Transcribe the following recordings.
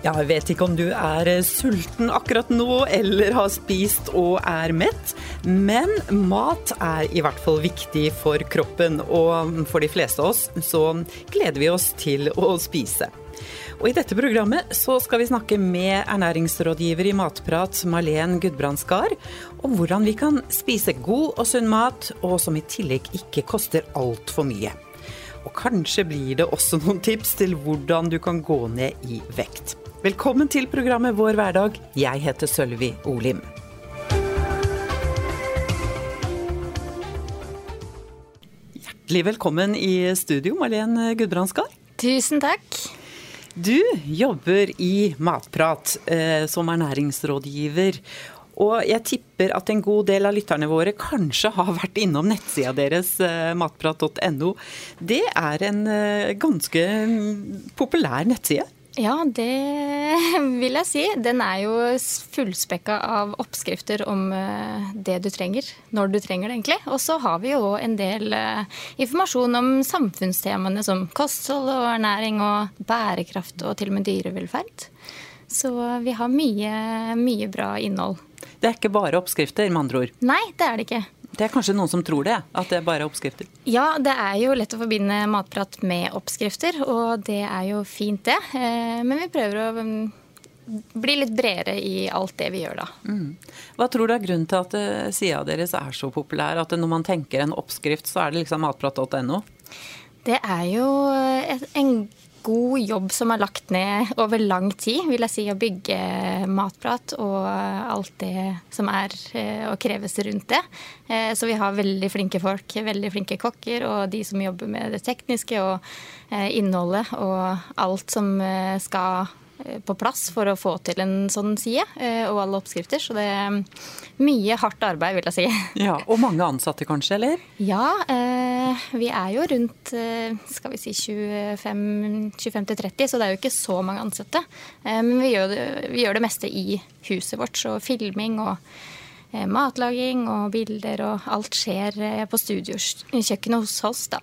Jeg vet ikke om du er eh, sulten akkurat nå, eller har spist og er mett, men mat er i hvert fall viktig for kroppen, og for de fleste av oss så gleder vi oss til å spise. Og I dette programmet så skal vi snakke med ernæringsrådgiver i Matprat, Malen Gudbrandsgard, om hvordan vi kan spise god og sunn mat, og som i tillegg ikke koster altfor mye. Og kanskje blir det også noen tips til hvordan du kan gå ned i vekt. Velkommen til programmet Vår hverdag. Jeg heter Sølvi Olim. Hjertelig velkommen i studio, Malene Gudbrandsgaard. Tusen takk. Du jobber i Matprat eh, som ernæringsrådgiver. Og jeg tipper at en god del av lytterne våre kanskje har vært innom nettsida deres, eh, matprat.no. Det er en eh, ganske populær nettside? Ja, det vil jeg si. Den er jo fullspekka av oppskrifter om eh, det du trenger, når du trenger det egentlig. Og så har vi jo en del eh, informasjon om samfunnstemaene som kosthold og ernæring og bærekraft og til og med dyrevelferd. Så vi har mye, mye bra innhold. Det er ikke bare oppskrifter, med andre ord? Nei, det er det ikke. Det er kanskje noen som tror det, at det bare er oppskrifter? Ja, det er jo lett å forbinde matprat med oppskrifter, og det er jo fint det. Eh, men vi prøver å mm, bli litt bredere i alt det vi gjør da. Mm. Hva tror du er grunnen til at eh, sida deres er så populær? At når man tenker en oppskrift, så er det liksom matprat.no? Det er jo en god jobb som er lagt ned over lang tid, vil jeg si, å bygge matprat og alt det som er eh, og kreves rundt det. Eh, så vi har veldig flinke folk, veldig flinke kokker, og de som jobber med det tekniske og eh, innholdet og alt som skal Eh, på plass for å få til en sånn side, eh, og alle oppskrifter. Så det er mye hardt arbeid, vil jeg si. Ja, Og mange ansatte kanskje, eller? Ja, eh, vi er jo rundt skal vi si 25-30, så det er jo ikke så mange ansatte. Men vi gjør, det, vi gjør det meste i huset vårt, så filming og matlaging og bilder og alt skjer på studiokjøkkenet hos oss, da.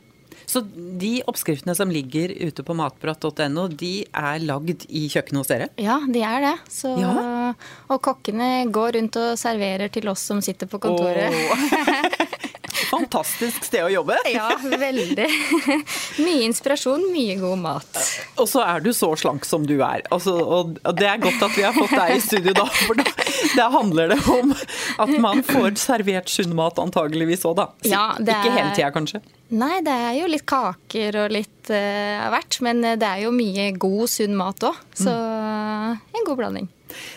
Så de oppskriftene som ligger ute på matprat.no, de er lagd i kjøkkenet hos dere? Ja, de er det. Så, ja. Og kokkene går rundt og serverer til oss som sitter på kontoret. Oh. Fantastisk sted å jobbe. Ja, veldig. Mye inspirasjon, mye god mat. Og så er du så slank som du er. Altså, og det er godt at vi har fått deg i studio da, for da, da handler det om at man får servert sunn mat antageligvis òg, da. Ja, er... Ikke hele tida, kanskje? Nei, det er jo litt kaker og litt uh, hvert. Men det er jo mye god, sunn mat òg. Så mm. en god blanding.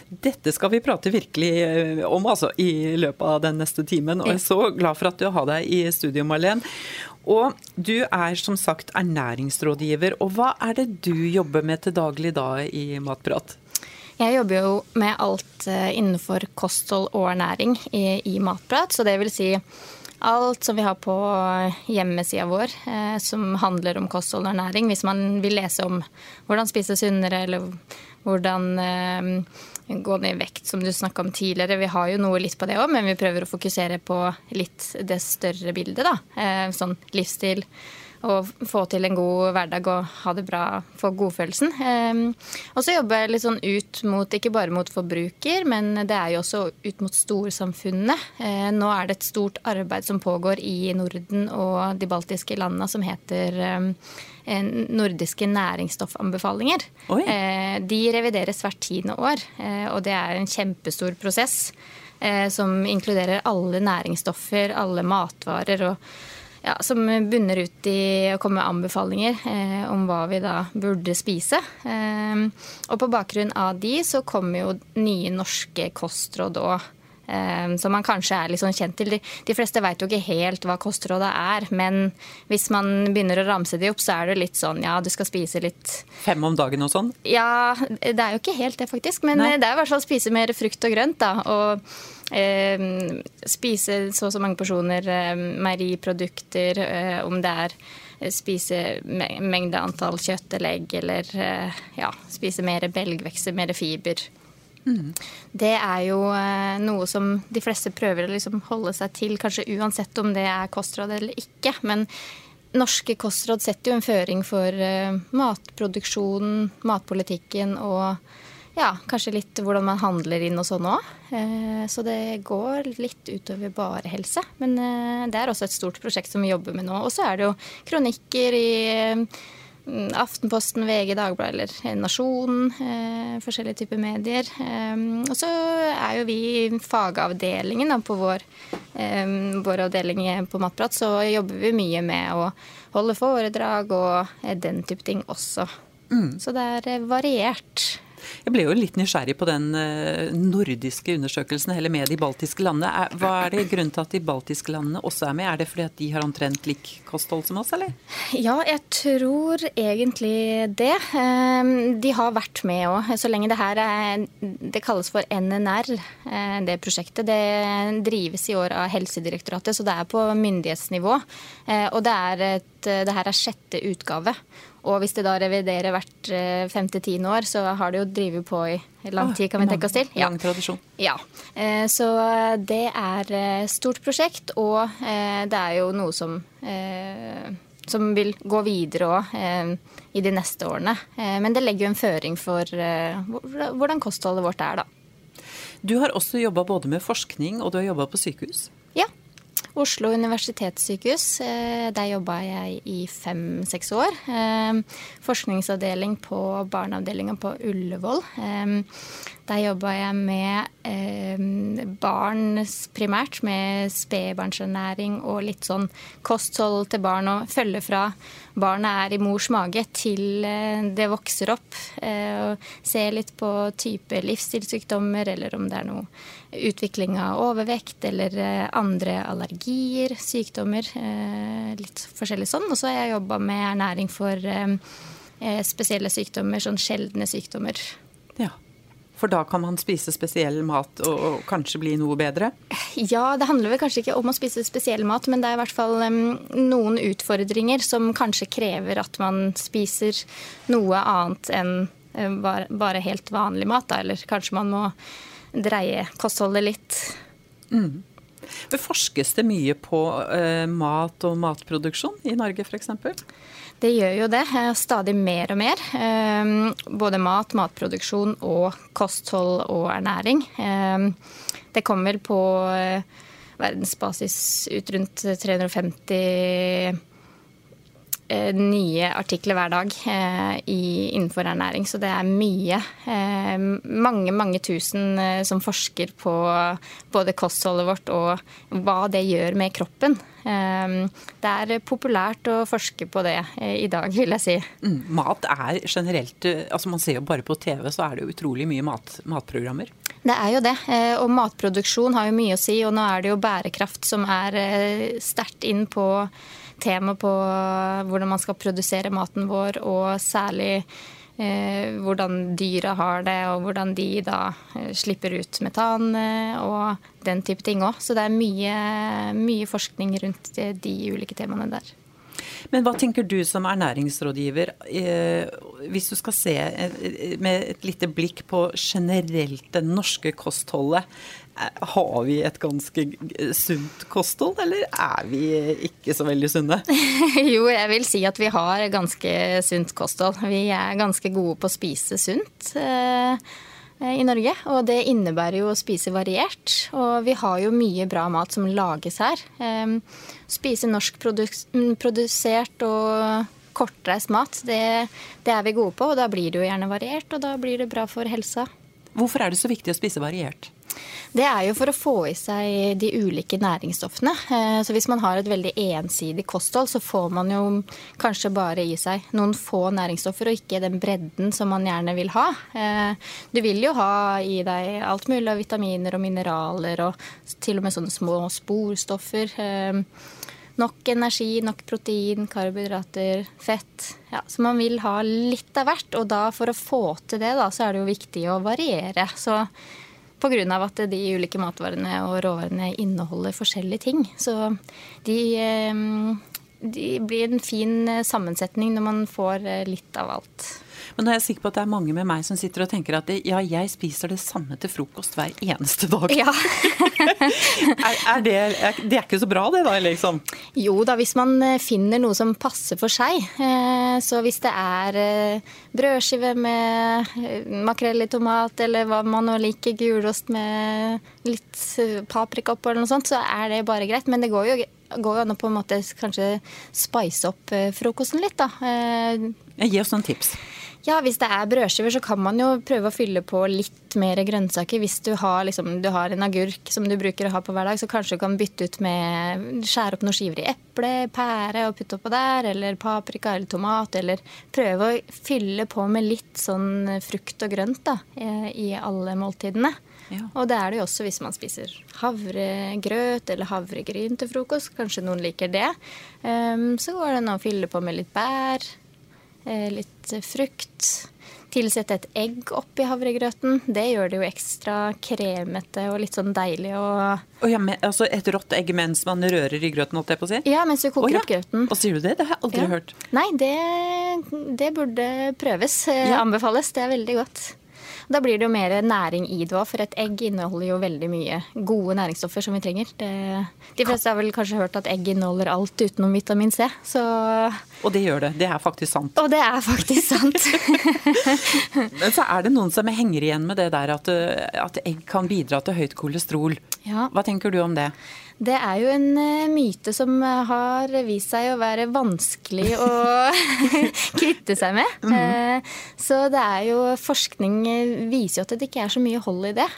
Dette skal vi prate virkelig eh, om altså, i løpet av den neste timen. Og jeg er så glad for at du har deg i studio, Marlen. Og du er som sagt ernæringsrådgiver. Og hva er det du jobber med til daglig da i Matprat? Jeg jobber jo med alt eh, innenfor kosthold og ernæring i, i Matprat. Så det vil si alt som vi har på hjemmesida vår eh, som handler om kosthold og ernæring. Hvis man vil lese om hvordan spise sunnere, eller hvordan eh, gå ned i vekt, som du snakka om tidligere. Vi har jo noe litt på det òg, men vi prøver å fokusere på litt det større bildet. da. Eh, sånn livsstil og få til en god hverdag og ha det bra for godfølelsen. Um, og så jobber jeg litt sånn ut mot, ikke bare mot forbruker, men det er jo også ut mot storsamfunnet. Uh, nå er det et stort arbeid som pågår i Norden og de baltiske landene som heter um, nordiske næringsstoffanbefalinger. Oi. de revideres hvert tiende år, uh, og det er en kjempestor prosess som inkluderer alle næringsstoffer, alle matvarer. og ja, som bunner ut i å komme med anbefalinger eh, om hva vi da burde spise. Eh, og på bakgrunn av de så kommer jo nye norske kostråd òg. Eh, som man kanskje er litt sånn kjent til. De, fleste veit jo ikke helt hva kostrådet er, men hvis man begynner å ramse de opp, så er det litt sånn ja, du skal spise litt Fem om dagen og sånn? Ja, det er jo ikke helt det, faktisk. Men Nei. det er i hvert fall spise mer frukt og grønt, da. og eh, spise så og så mange porsjoner eh, meieriprodukter, eh, om det er eh, spise mengde antall kjøtt eller egg, eller eh, ja, spise mer belgvekster, mer fiber. Det er jo eh, noe som de fleste prøver å liksom holde seg til, kanskje uansett om det er kostråd eller ikke. Men norske kostråd setter jo en føring for uh, matproduksjonen, matpolitikken og ja, kanskje litt hvordan man handler inn og sånn òg. Uh, så det går litt utover bare helse. Men det er også et stort prosjekt som vi jobber med nå. Og så er det jo kronikker i Aftenposten, VG, Dagbladet eller Nasjonen. Eh, forskjellige typer medier. Eh, og så er jo vi fagavdelingen da, på vår, eh, vår, avdeling på Matprat, så jobber vi mye med å holde foredrag og eh, den type ting også. Mm. Så det er eh, variert. Jeg ble jo litt nysgjerrig på den eh, nordiske undersøkelsen, heller med de baltiske landene. Hva er det grunnen til at de baltiske landene også er med? Er det fordi at de har omtrent lik kosthold som oss, eller? Ja, jeg tror egentlig det. Ehm, de har vært med òg. Så lenge det her er Det kalles for NNR, eh, det prosjektet. Det drives i år av Helsedirektoratet, så det er på myndighetsnivå. Eh, og det, er et, det her er sjette utgave. Og hvis det da reviderer hvert eh, femte-tiende år, så har det jo drevet på i lang tid, kan vi tenke oss til. Ja. Lang tradisjon. Ja. Eh, så det er et stort prosjekt, og eh, det er jo noe som som vil gå videre òg eh, i de neste årene. Eh, men det legger jo en føring for eh, hvordan kostholdet vårt er, da. Du har også jobba både med forskning og du har jobba på sykehus? Oslo universitetssykehus. Eh, der jobba jeg i fem-seks år. Eh, forskningsavdeling på barneavdelinga på Ullevål. Eh, der jobba jeg med barn primært, med spedbarnsernæring og litt sånn kosthold til barn. Og følge fra barnet er i mors mage til det vokser opp. Og se litt på type livsstilssykdommer, eller om det er noe utvikling av overvekt eller eh, andre allergier, sykdommer. Eh, litt forskjellig sånn. Og så har jeg jobba med ernæring for eh, spesielle sykdommer, sånn sjeldne sykdommer. Ja. For da kan man spise spesiell mat og kanskje bli noe bedre? Ja, det handler vel kanskje ikke om å spise spesiell mat, men det er i hvert fall um, noen utfordringer som kanskje krever at man spiser noe annet enn um, bare, bare, helt vanlig mat. Da. Eller kanskje man må dreie kostholdet litt. Mm. Forskes det mye på uh, mat og matproduksjon i Norge f.eks.? Det gjør jo det. Eh, stadig mer og mer. Um, både mat, matproduksjon og kosthold og ernæring. Um, det kommer på verdensbasis ut rundt 350 Eh, nye artikler hver dag eh, i, innenfor ernæring, så det er mye. Eh, mange, mange tusen som forsker på både kostholdet vårt og hva det gjør med kroppen. Det er populært å forske på det i dag, vil jeg si. Mm, mat er generelt altså Man ser jo bare på TV, så er det jo utrolig mye mat, matprogrammer. Det er jo det. Og matproduksjon har jo mye å si. Og nå er det jo bærekraft som er sterkt inn på tema på hvordan man skal produsere maten vår, og særlig eh, hvordan dyra har det, og hvordan de da eh, slipper ut metan eh, og den type ting òg. Så det er mye, mye forskning rundt de ulike temaene der. Men hva tenker du som ernæringsrådgiver, hvis du skal se med et lite blikk på generelt det norske kostholdet? Har vi et ganske sunt kosthold, eller er vi ikke så veldig sunne? jo, jeg vil si at vi har ganske sunt kosthold. Vi er ganske gode på å spise sunt eh, i Norge. Og det innebærer jo å spise variert. Og vi har jo mye bra mat som lages her. Eh, spise norsk produsert og kortreist mat, det, det er vi gode på. Og da blir det jo gjerne variert, og da blir det bra for helsa. Hvorfor er det så viktig å spise variert? Det er jo for å få i seg de ulike næringsstoffene. Eh, så hvis man har et veldig ensidig kosthold, så får man jo kanskje bare i seg noen få næringsstoffer, og ikke den bredden som man gjerne vil ha. Eh, du vil jo ha i deg alt mulig av vitaminer og mineraler, og til og med sånne små sporstoffer. Eh, nok energi, nok protein, karbohydrater, fett. Ja, så man vil ha litt av hvert. Og da for å få til det, da, så er det jo viktig å variere. Så Pga. at de ulike matvarene og råvarene inneholder forskjellige ting. Så de, eh, de blir en fin sammensetning når man får eh, litt av alt. Men nå er jeg sikker på at det er mange med meg som sitter og tenker at ja, jeg spiser det samme til frokost hver eneste dag. Ja. er, er det, er, det er ikke så bra det, da? liksom? Jo da, hvis man eh, finner noe som passer for seg. Eh, så hvis det er eh, brødskive med makrell i tomat, eller hva man nå liker, gulost med litt paprika oppå, eller noe sånt, så er det bare greit. Men det går jo går jo an å på en måte kanskje spice opp frokosten litt, da. Gi oss noen tips. Ja, Hvis det er brødskiver, så kan man jo prøve å fylle på litt mer grønnsaker. Hvis du har, liksom, du har en agurk som du bruker å ha på hver dag, så kanskje du kan bytte ut med Skjære opp noen skiver i eple, pære og putte oppå der. Eller paprika eller tomat. Eller prøve å fylle på med litt sånn frukt og grønt da, i alle måltidene. Ja. Og det er det jo også hvis man spiser havregrøt eller havregryn til frokost. Kanskje noen liker det. Um, så går det an å fylle på med litt bær. Eh, litt frukt. Tilsette et egg oppi havregrøten. Det gjør det jo ekstra kremete og litt sånn deilig. Og oh ja, men, altså Et rått egg mens man rører i grøten? holdt jeg på å si? Ja, mens du koker oh ja. opp grøten. Og sier du det? Det har jeg aldri ja. hørt. Nei, det, det burde prøves. Eh. Anbefales. Det er veldig godt. Da blir det jo mer næring i det òg, for et egg inneholder jo veldig mye gode næringsstoffer som vi trenger. Det, de fleste har vel kanskje hørt at egg inneholder alt utenom vitamin C. Så og det gjør det. Det er faktisk sant. Og det er faktisk sant. Men så er det noen som henger igjen med det der at, at egg kan bidra til høyt kolesterol. Ja. Hva tenker du om det? Det er jo en uh, myte som har vist seg å være vanskelig å kvitte seg med. Mm -hmm. så det er jo Forskning viser jo at det ikke er så mye hold i det.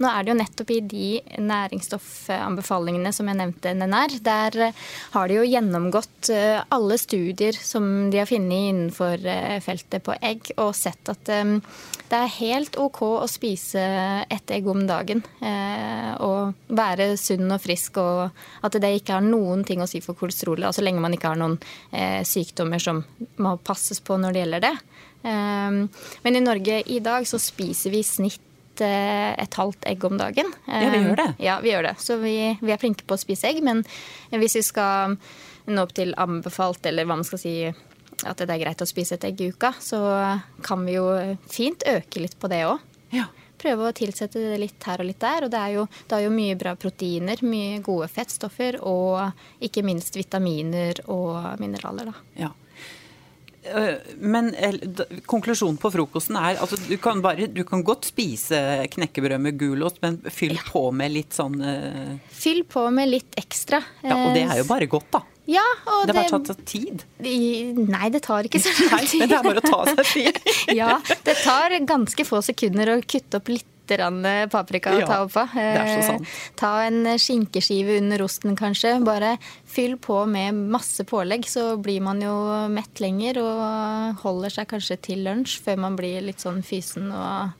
Nå er det jo nettopp i de næringsstoffanbefalingene som jeg nevnte, NNR, der har de jo gjennomgått alle studier som de har funnet innenfor feltet på egg, og sett at det er helt OK å spise ett egg om dagen og være sunn og frisk og at det ikke har noen ting å si for kolesterolet, så lenge man ikke har noen eh, sykdommer som må passes på når det gjelder det. Um, men i Norge i dag så spiser vi i snitt eh, et halvt egg om dagen. Ja, vi gjør det. Um, ja, vi gjør det. Så vi, vi er flinke på å spise egg. Men hvis vi skal nå opp til anbefalt, eller hva man skal si at det er greit å spise et egg i uka, så kan vi jo fint øke litt på det òg. Ja prøve å tilsette det litt her og litt der. Og det er jo, det er jo mye bra proteiner, mye gode fettstoffer og ikke minst vitaminer og mineraler. Da. Ja. Eh, men konklusjonen på frokosten er altså du kan, bare, du kan godt spise knekkebrød med gulost, men fyll ja. på med litt sånn uh... Fyll på med litt ekstra. Ja, Og det er jo bare godt, da. Ja, og det har tatt tid? Nei, det tar ikke så lang tid. men det er bare å ta seg tid. ja, det tar ganske få sekunder å kutte opp litt paprika å ja, ta oppå. Det er så sant. Eh, ta en skinkeskive under osten, kanskje. Bare fyll på med masse pålegg, så blir man jo mett lenger og holder seg kanskje til lunsj før man blir litt sånn fysen og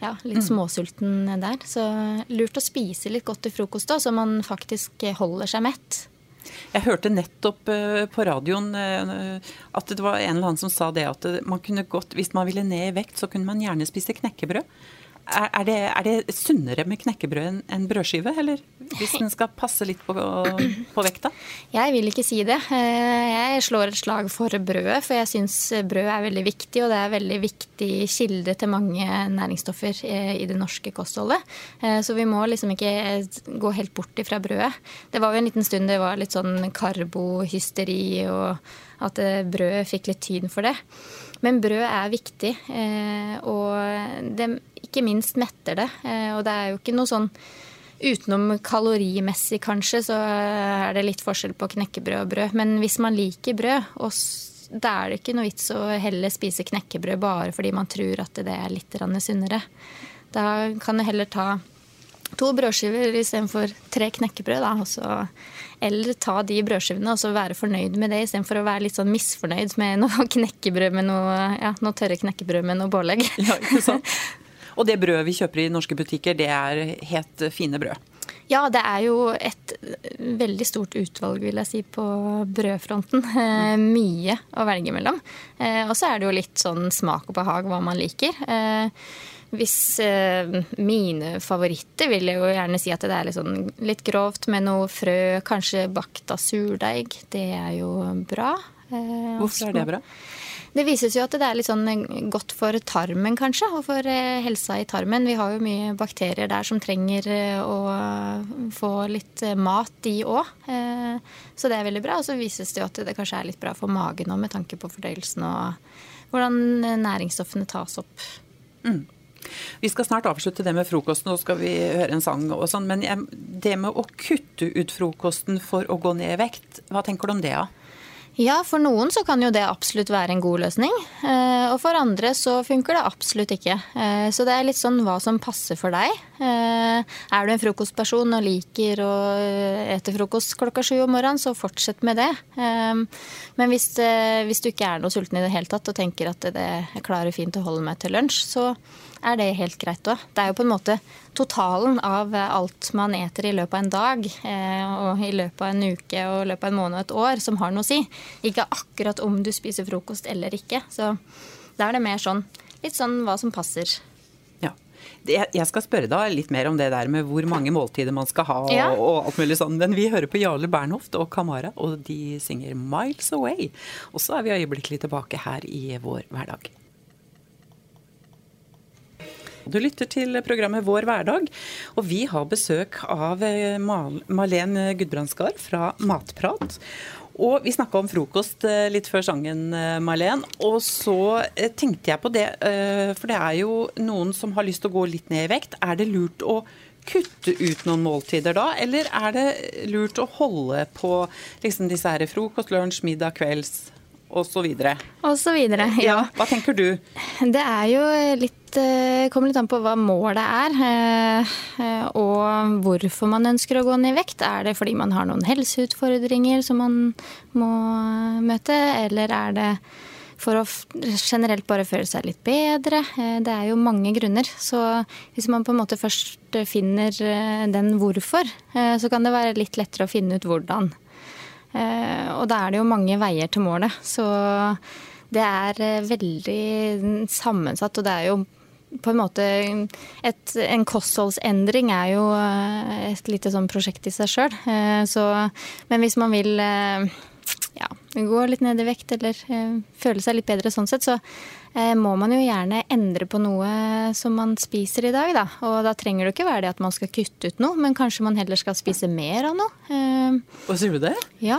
ja, litt mm. småsulten der. Så lurt å spise litt godt til frokost da, så man faktisk holder seg mett. Jeg hørte nettopp eh, på radioen eh, at det var en eller annen som sa det at man kunne godt, hvis man ville ned i vekt, så kunne man gjerne spise knekkebrød. Er det, er det, sunnere med knekkebrød enn brødskive, eller hvis den skal passe litt på, på, vekta? Jeg vil ikke si det. Eh, jeg slår et slag for brødet, for jeg syns brød er veldig viktig. Og det er veldig viktig kilde til mange næringsstoffer i det norske kostholdet. Eh, så vi må liksom ikke gå helt bort ifra brødet. Det var jo en liten stund det var litt sånn karbohysteri, og at brødet fikk litt tyn for det. Men brød er viktig, eh, og det ikke minst metter det. Eh, og det er jo ikke noe sånn Utenom kalorimessig, kanskje, så er det litt forskjell på knekkebrød og brød. Men hvis man liker brød, og da er det ikke noe vits å heller spise knekkebrød bare fordi man tror at det er litt sunnere. Da kan du heller ta to brødskiver istedenfor tre knekkebrød. Da, også, eller ta de brødskivene og så være fornøyd med det istedenfor å være litt sånn misfornøyd med noe knekkebrød med noe, ja, noe tørre knekkebrød med noe pålegg. Ja, ikke sant? Og det brødet vi kjøper i norske butikker, det er helt fine brød. Ja, det er jo et veldig stort utvalg, vil jeg si, på brødfronten. Mm. Mye å velge mellom. Eh, og så er det jo litt sånn smak og behag hva man liker. Eh, hvis eh, mine favoritter vil jeg jo gjerne si at det er litt, sånn, litt grovt med noe frø, kanskje bakt av surdeig. Det er jo bra. Hvorfor er det bra? Det vises jo at det er litt sånn godt for tarmen, kanskje, og for helsa i tarmen. Vi har jo mye bakterier der som trenger å få litt mat, de òg. Så det er veldig bra. Og så vises det jo at det kanskje er litt bra for magen òg, med tanke på fordøyelsen og hvordan næringsstoffene tas opp. Mm. Vi skal snart avslutte det med frokosten, nå skal vi høre en sang og sånn. Men det med å kutte ut frokosten for å gå ned i vekt, hva tenker du om det? Ja? Ja, for noen så kan jo det absolutt være en god løsning. Eh, og for andre så funker det absolutt ikke. Eh, så det er litt sånn hva som passer for deg. Eh, er du en frokostperson og liker å ete frokost klokka sju om morgenen, så fortsett med det. Men hvis, hvis du ikke er noe sulten i det hele tatt og tenker at det, klarer fint å holde meg til lunsj, så er det helt greit òg. Det er jo på en måte totalen av alt man eter i løpet av en dag, eh, og i løpet av en uke og i løpet av en måned og et år, som har noe å si. Ikke akkurat om du spiser frokost eller ikke. Så da er det mer sånn litt sånn hva som passer. Ja. Jeg skal spørre deg litt mer om det der med hvor mange måltider man skal ha. Ja. og alt mulig sånn. Men vi hører på Jarle Bernhoft og Kamara, og de synger 'Miles Away'. Og så er vi øyeblikkelig tilbake her i vår hverdag. Du lytter til programmet Vår hverdag, og vi har besøk av Malen Malén Gudbrandsgard fra Matprat. Og vi snakka om frokost eh, litt før sangen, eh, Og så tenkte jeg på det, for det er jo noen som har lyst til å gå litt ned i vekt. Er det lurt å kutte ut noen måltider da, eller er det lurt å holde på liksom disse her frokost, lunsj, middag, kvelds? Og så videre. Og så videre, ja. ja. Hva tenker du? Det er jo litt eh, Kommer litt an på hva målet er. Eh, eh, og hvorfor man ønsker å gå ned i vekt. Er det fordi man har noen helseutfordringer som man må møte, eller er det for å generelt bare føle seg litt bedre. Det er jo mange grunner. Så hvis man på en måte først finner den hvorfor, så kan det være litt lettere å finne ut hvordan. Eh, og da er det jo mange veier til målet. Så det er eh, veldig sammensatt, og det er jo på en måte et, En kostholdsendring er jo eh, et lite sånn prosjekt i seg sjøl. Men hvis man vil ja, gå litt ned i vekt eller føle seg litt bedre sånn sett, så må man jo gjerne endre på noe som man spiser i dag. Da. Og da trenger det ikke være det at man skal kutte ut noe, men kanskje man heller skal spise mer av noe. Eh, Hva sier du det? Ja.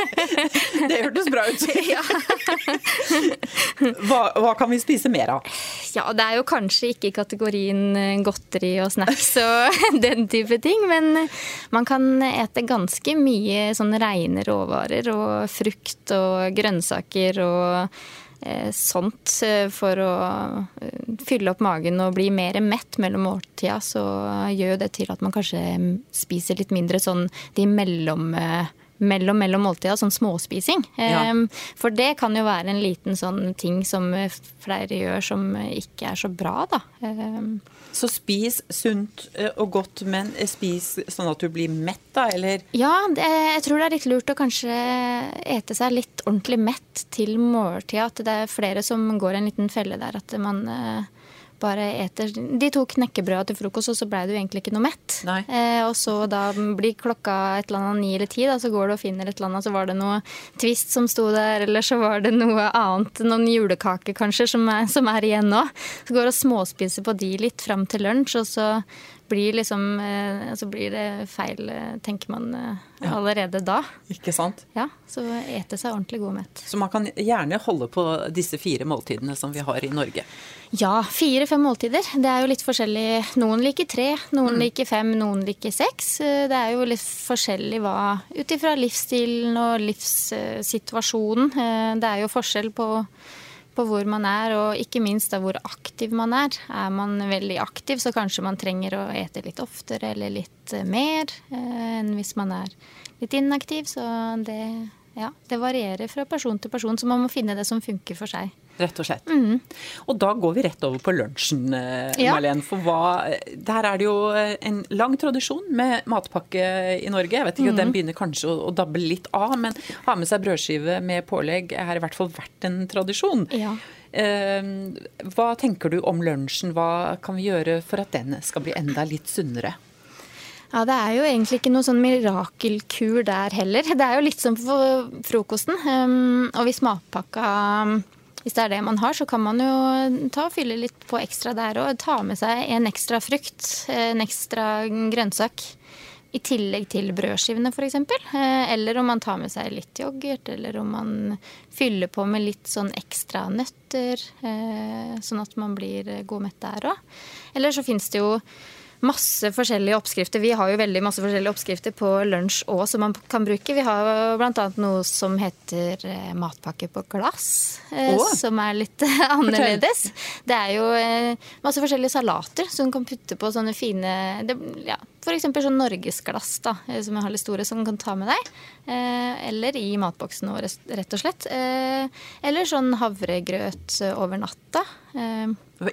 det hørtes bra ut. hva, hva, kan vi spise mer av? Ja, Det er jo kanskje ikke i kategorien eh, godteri og snacks og den type ting, men man kan ete ganske mye sånn reine råvarer og frukt og grønnsaker og Eh, sånt eh, for å eh, fylle opp magen og bli mer mett mellom måltida, så gjør det til at man kanskje spiser litt mindre sånn de mellom mellom, mellom måltida, sånn småspising. Ja. For det kan jo være en liten sånn ting som flere gjør som ikke er så bra, da. Så spis sunt eh, og godt, men spis sånn at du blir mett, da, eller? Ja, det, jeg tror det er litt lurt å kanskje ete seg litt ordentlig mett til måltida. At det er flere som går en liten felle der. At man eh, bare eter De to knekkebrøda til frokost, og så blei du egentlig ikke noe mett. Eh, og så da blir klokka et eller annet ni eller ti, da, så går du og finner et eller annet, så var det noe Twist som sto der, eller så var det noe annet, noen julekaker kanskje, som er, som er igjen nå. Så går du og småspiser på de litt fram til lunsj, og så blir, liksom, eh, så blir det feil, eh, tenker man eh, allerede da. Ikke sant? Ja, Så ete seg ordentlig god mett. Så man kan gjerne holde på disse fire måltidene som vi har i Norge? Ja, fire-fem måltider. Det er jo litt forskjellig. Noen liker tre, noen mm. liker fem, noen liker seks. Det er jo litt forskjellig hva ut ifra livsstilen og livssituasjonen. Det er jo forskjell på på hvor man er, og ikke minst da hvor aktiv man er. Er man veldig aktiv, så kanskje man trenger å ete litt oftere eller litt eh, mer eh, enn hvis man er litt inaktiv. Så det, ja, det varierer fra person til person, så man må finne det som funker for seg. Rett og slett. Mm. Og da går vi rett over på lunsjen, eh, ja. Marlene. For hva, der er det jo en lang tradisjon med matpakke i Norge. Jeg vet ikke, mm. Den begynner kanskje å, å, dabbe litt av, men ha med seg brødskive med pålegg har i hvert fall vært en tradisjon. Ja. Eh, hva tenker du om lunsjen? Hva kan vi gjøre for at den skal bli enda litt sunnere? Ja, Det er jo egentlig ikke noe sånn mirakelkur der heller. Det er jo litt som for frokosten. Um, og hvis matpakka hvis det er det man har, så kan man jo ta og fylle litt på ekstra der og ta med seg en ekstra frukt, en ekstra grønnsak. I tillegg til brødskivene, f.eks. Eh, eller om man tar med seg litt yoghurt. Eller om man fyller på med litt sånn ekstra nøtter, eh, sånn at man blir god mett der òg. Eller så fins det jo masse forskjellige oppskrifter. Vi har jo veldig masse forskjellige oppskrifter på lunsj òg som man kan bruke. Vi har bl.a. noe som heter eh, matpakke på glass, oh. som er litt annerledes. Det er jo eh, masse forskjellige salater som du kan putte på sånne fine det, ja, F.eks. sånn norgesglass da, som jeg har litt store, som du kan ta med deg. Eller i matboksen vår, rett og slett. Eller sånn havregrøt over natta.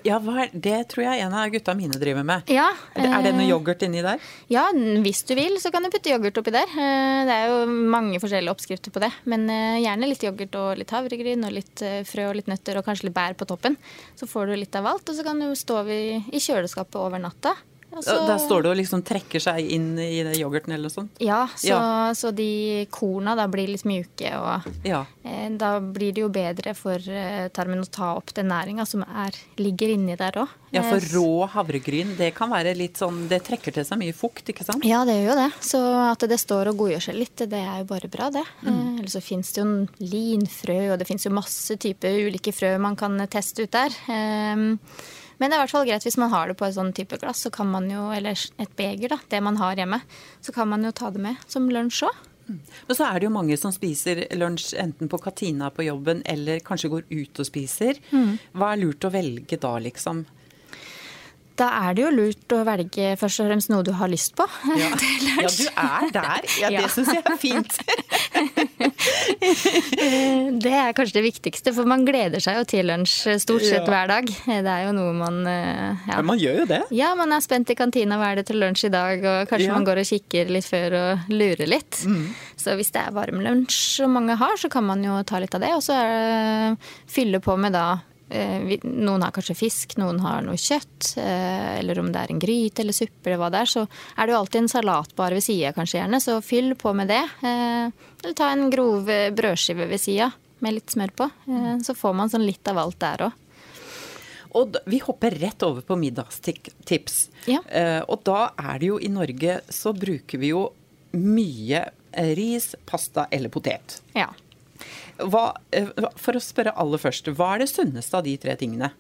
Ja, Det tror jeg en av gutta mine driver med. Ja, er det noe eh, yoghurt inni der? Ja, hvis du vil så kan du putte yoghurt oppi der. Eh, det er jo mange forskjellige oppskrifter på det. Men eh, gjerne litt yoghurt og litt havregryn og litt frø og litt nøtter og kanskje litt bær på toppen. Så får du litt av alt, og så kan du stå i kjøleskapet over natta. Altså, Der står det og liksom trekker seg inn i yoghurten eller noe sånt? Ja, så, ja. så de korna da blir litt mjuke, og ja. eh, da blir det jo bedre for eh, tarmen å ta opp den næringa som er, ligger inni der òg. Ja, for eh, rå havregryn, det kan være litt sånn Det trekker til seg mye fukt, ikke sant? Ja, det gjør jo det. Så at det står og godgjør seg litt, det er jo bare bra, det. Mm. Eh, eller så fins det jo linfrø, og det fins jo masse typer ulike frø man kan teste ut der. Eh, men det er i hvert fall greit hvis man har det på et sånn type glass, så kan man jo, eller et beger, da, det man har hjemme, så kan man jo ta det med som lunsj òg. Mm. Men så er det jo mange som spiser lunsj enten på katina på jobben eller kanskje går ut og spiser. Mm. Hva er lurt å velge da, liksom? Da er det jo lurt å velge først og fremst noe du har lyst på. Ja, ja du er der. Ja, det ja. syns jeg er fint. det er kanskje det viktigste, for man gleder seg jo til lunsj stort sett hver dag. Det er jo noe man ja. Men Man gjør jo det. Ja, man er spent i kantina hva er det til lunsj i dag, og kanskje man går og kikker litt før og lurer litt. Mm. Så hvis det er varm lunsj som mange har, så kan man jo ta litt av det. Og så fylle på med da Eh, noen har kanskje fisk, noen har noe kjøtt. Eh, eller om det er en gryte eller suppe eller hva det er. Så er det jo alltid en salatbar ved sida kanskje gjerne, så fyll på med det. Eh, eller ta en grov brødskive ved sida med litt smør på. Så får man sånn litt av alt der òg. Og vi hopper rett over på middagstips. Ja. Og da er det jo i Norge så bruker vi jo mye ris, pasta eller potet. Ja. Hva, eh, for å spørre aller først, hva er det sunneste av de tre tingene?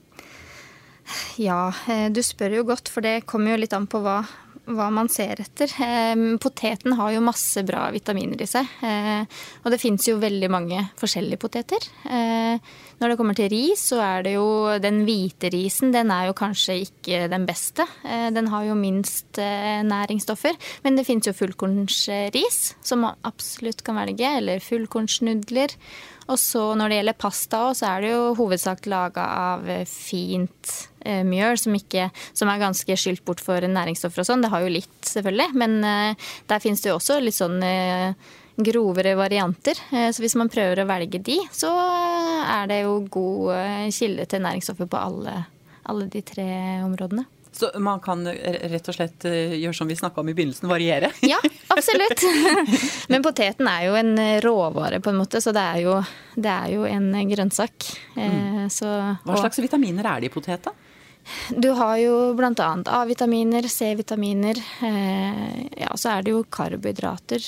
Ja, eh, du spør jo godt, for det kommer jo litt an på hva, hva man ser etter. Poteten har jo masse bra vitaminer i seg. Eh, og det fins jo veldig mange forskjellige poteter. Når det kommer til ris, så er det jo den hvite risen. Den er jo kanskje ikke den beste. Den har jo minst næringsstoffer. Men det fins jo fullkornsris, som man absolutt kan velge. Eller fullkornsnudler. Og så når det gjelder pasta så er det jo hovedsak laga av fint eh, mjøl, som, ikke, som, er ganske skylt bort for næringsstoffer og sånn. Det har jo litt, selvfølgelig, men eh, der finnes det jo også litt sånn eh, grovere varianter. Så hvis man prøver å velge de, så er det jo god kilde til næringsstoffer på alle, alle de tre områdene. Så man kan rett og slett eh, gjøre som vi snakka om i begynnelsen, variere? Ja, absolutt. Men poteten er jo en råvare, på en måte, så det er jo, det er jo en grønnsak. Eh, mm. Så, Hva slags vitaminer er det i potet, da? Du har jo bl.a. A-vitaminer, C-vitaminer. Eh, ja, så er det jo karbohydrater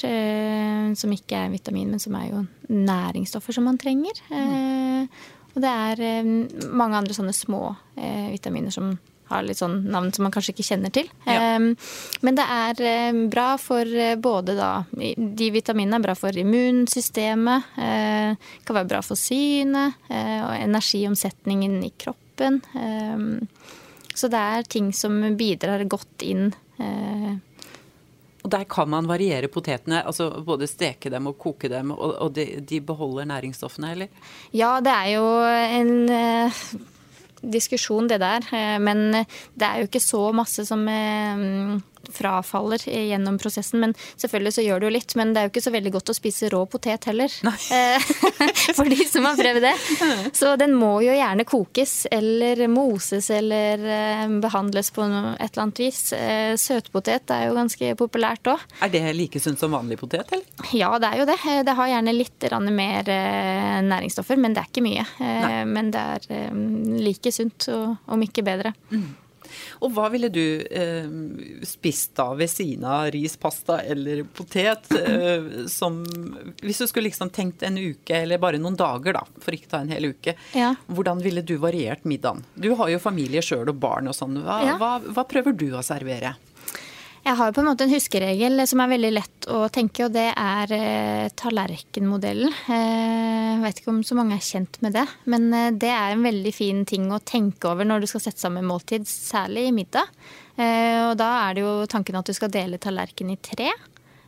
som ikke er vitamin, men som er jo næringsstoffer som man trenger. Mm. Og det er mange andre sånne små vitaminer som har litt sånn navn som man kanskje ikke kjenner til. Ja. Um, men det er um, bra for uh, både da De vitaminene er bra for immunsystemet. Uh, kan være bra for synet og energiomsetningen i kroppen. Um, så det er ting som bidrar godt inn. Og der kan man variere potetene, altså både steke dem og koke dem, og, de, de, beholder næringsstoffene, eller? Ja, det er jo en diskusjon, det der. Eh, men det er jo ikke så masse som eh, frafaller gjennom prosessen. Men selvfølgelig så gjør det jo litt. Men det er jo ikke så veldig godt å spise rå potet heller. Eh, for de som har prøvd det. Så den må jo gjerne kokes eller moses eller eh, behandles på et eller annet vis. Eh, søtpotet er jo ganske populært òg. Er det like sunt som vanlig potet, eller? Ja, det er jo det. Det har gjerne litt mer næringsstoffer, men det er ikke mye. Nei. Men det er like sunt, om ikke bedre. Mm. Og hva ville du eh, spist da ved siden av ris, pasta eller potet? Eh, som, hvis du skulle liksom tenkt en uke, eller bare noen dager, da, for ikke ta en hel uke. Ja. Hvordan ville du variert middagen? Du har jo familie sjøl og barn og sånn. Hva, ja. hva, hva prøver du å servere? Jeg har på en måte en huskeregel som er veldig lett å tenke, og det er eh, tallerkenmodellen. Eh, jeg vet ikke om så mange er kjent med det, men eh, det er en veldig fin ting å tenke over når du skal sette sammen måltid, særlig i middag. Eh, og da er det jo tanken at du skal dele tallerken i tre.